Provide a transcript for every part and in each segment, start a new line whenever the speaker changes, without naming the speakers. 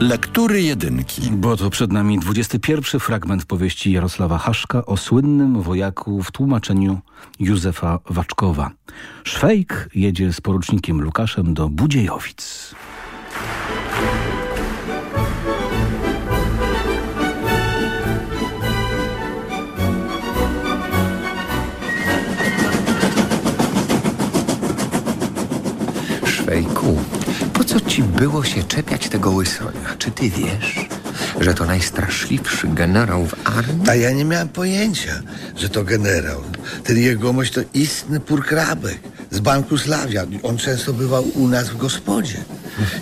Lektury jedynki.
Bo to przed nami 21 fragment powieści Jarosława Haszka o słynnym wojaku w tłumaczeniu Józefa Waczkowa. Szwejk jedzie z porucznikiem Lukaszem do Budziejowic.
Szwejku, co ci było się czepiać tego łysonia? Czy ty wiesz, że to najstraszliwszy generał w armii?
A ja nie miałem pojęcia, że to generał. Ten jegomość to istny purkrabek z Banku Sławia. On często bywał u nas w gospodzie.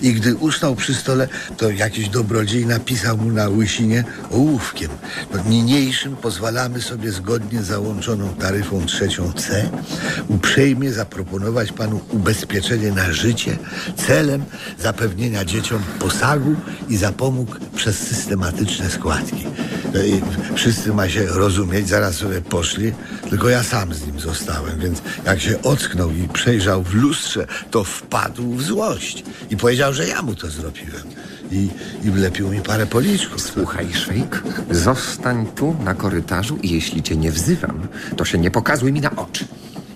I gdy usnął przy stole, to jakiś dobrodziej napisał mu na łysinie ołówkiem. No, niniejszym pozwalamy sobie zgodnie z załączoną taryfą trzecią C uprzejmie zaproponować panu ubezpieczenie na życie celem zapewnienia dzieciom posagu i zapomóg przez systematyczne składki. I wszyscy ma się rozumieć, zaraz sobie poszli, tylko ja sam z nim zostałem, więc jak się ocknął i przejrzał w lustrze, to wpadł w złość i powiedział, że ja mu to zrobiłem. I, i wlepił mi parę policzków.
Słuchaj, Szwejk, zostań tu na korytarzu i jeśli cię nie wzywam, to się nie pokazuj mi na oczy.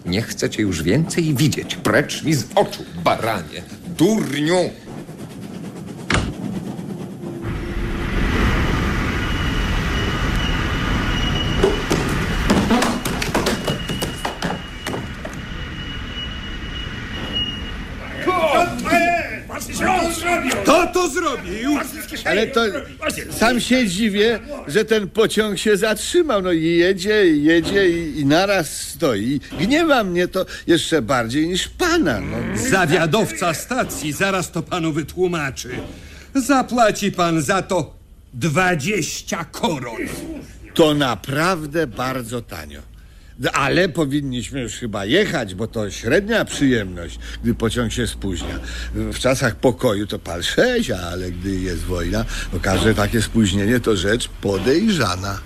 Nie chcę cię już więcej widzieć. Precz mi z oczu, baranie, durniu!
Kto to zrobił?
Ale to sam się dziwię, że ten pociąg się zatrzymał. No i jedzie, i jedzie i, i naraz stoi. Gniewa mnie to jeszcze bardziej niż pana. No.
Zawiadowca stacji zaraz to panu wytłumaczy. Zapłaci pan za to 20 koron.
To naprawdę bardzo tanio. No, Ale powinniśmy już chyba jechać, bo to średnia przyjemność, gdy pociąg się spóźnia. W czasach pokoju to pal sześć, ale gdy jest wojna, to każde takie spóźnienie to rzecz podejrzana.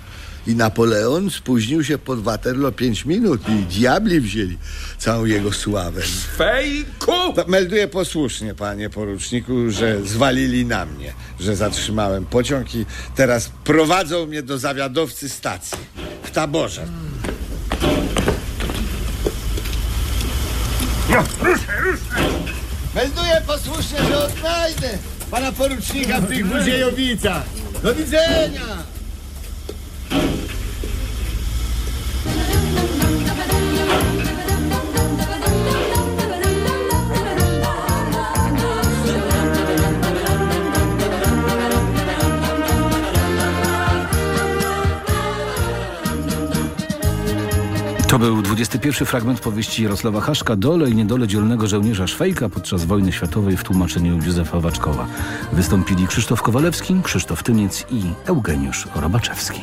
I Napoleon spóźnił się pod Waterloo pięć minut i diabli wzięli całą jego sławę.
Fejku!
To Melduję posłusznie, panie poruczniku, że zwalili na mnie, że zatrzymałem pociąg i teraz prowadzą mnie do zawiadowcy stacji w taborze. Melduję posłusznie, że odnajdę pana porucznika w tych Budziejowicach. Do widzenia!
To był 21 fragment powieści Jarosława Haszka Dole i niedole dzielnego żołnierza Szwejka podczas wojny światowej w tłumaczeniu Józefa Waczkowa. Wystąpili Krzysztof Kowalewski, Krzysztof Tymiec i Eugeniusz Robaczewski.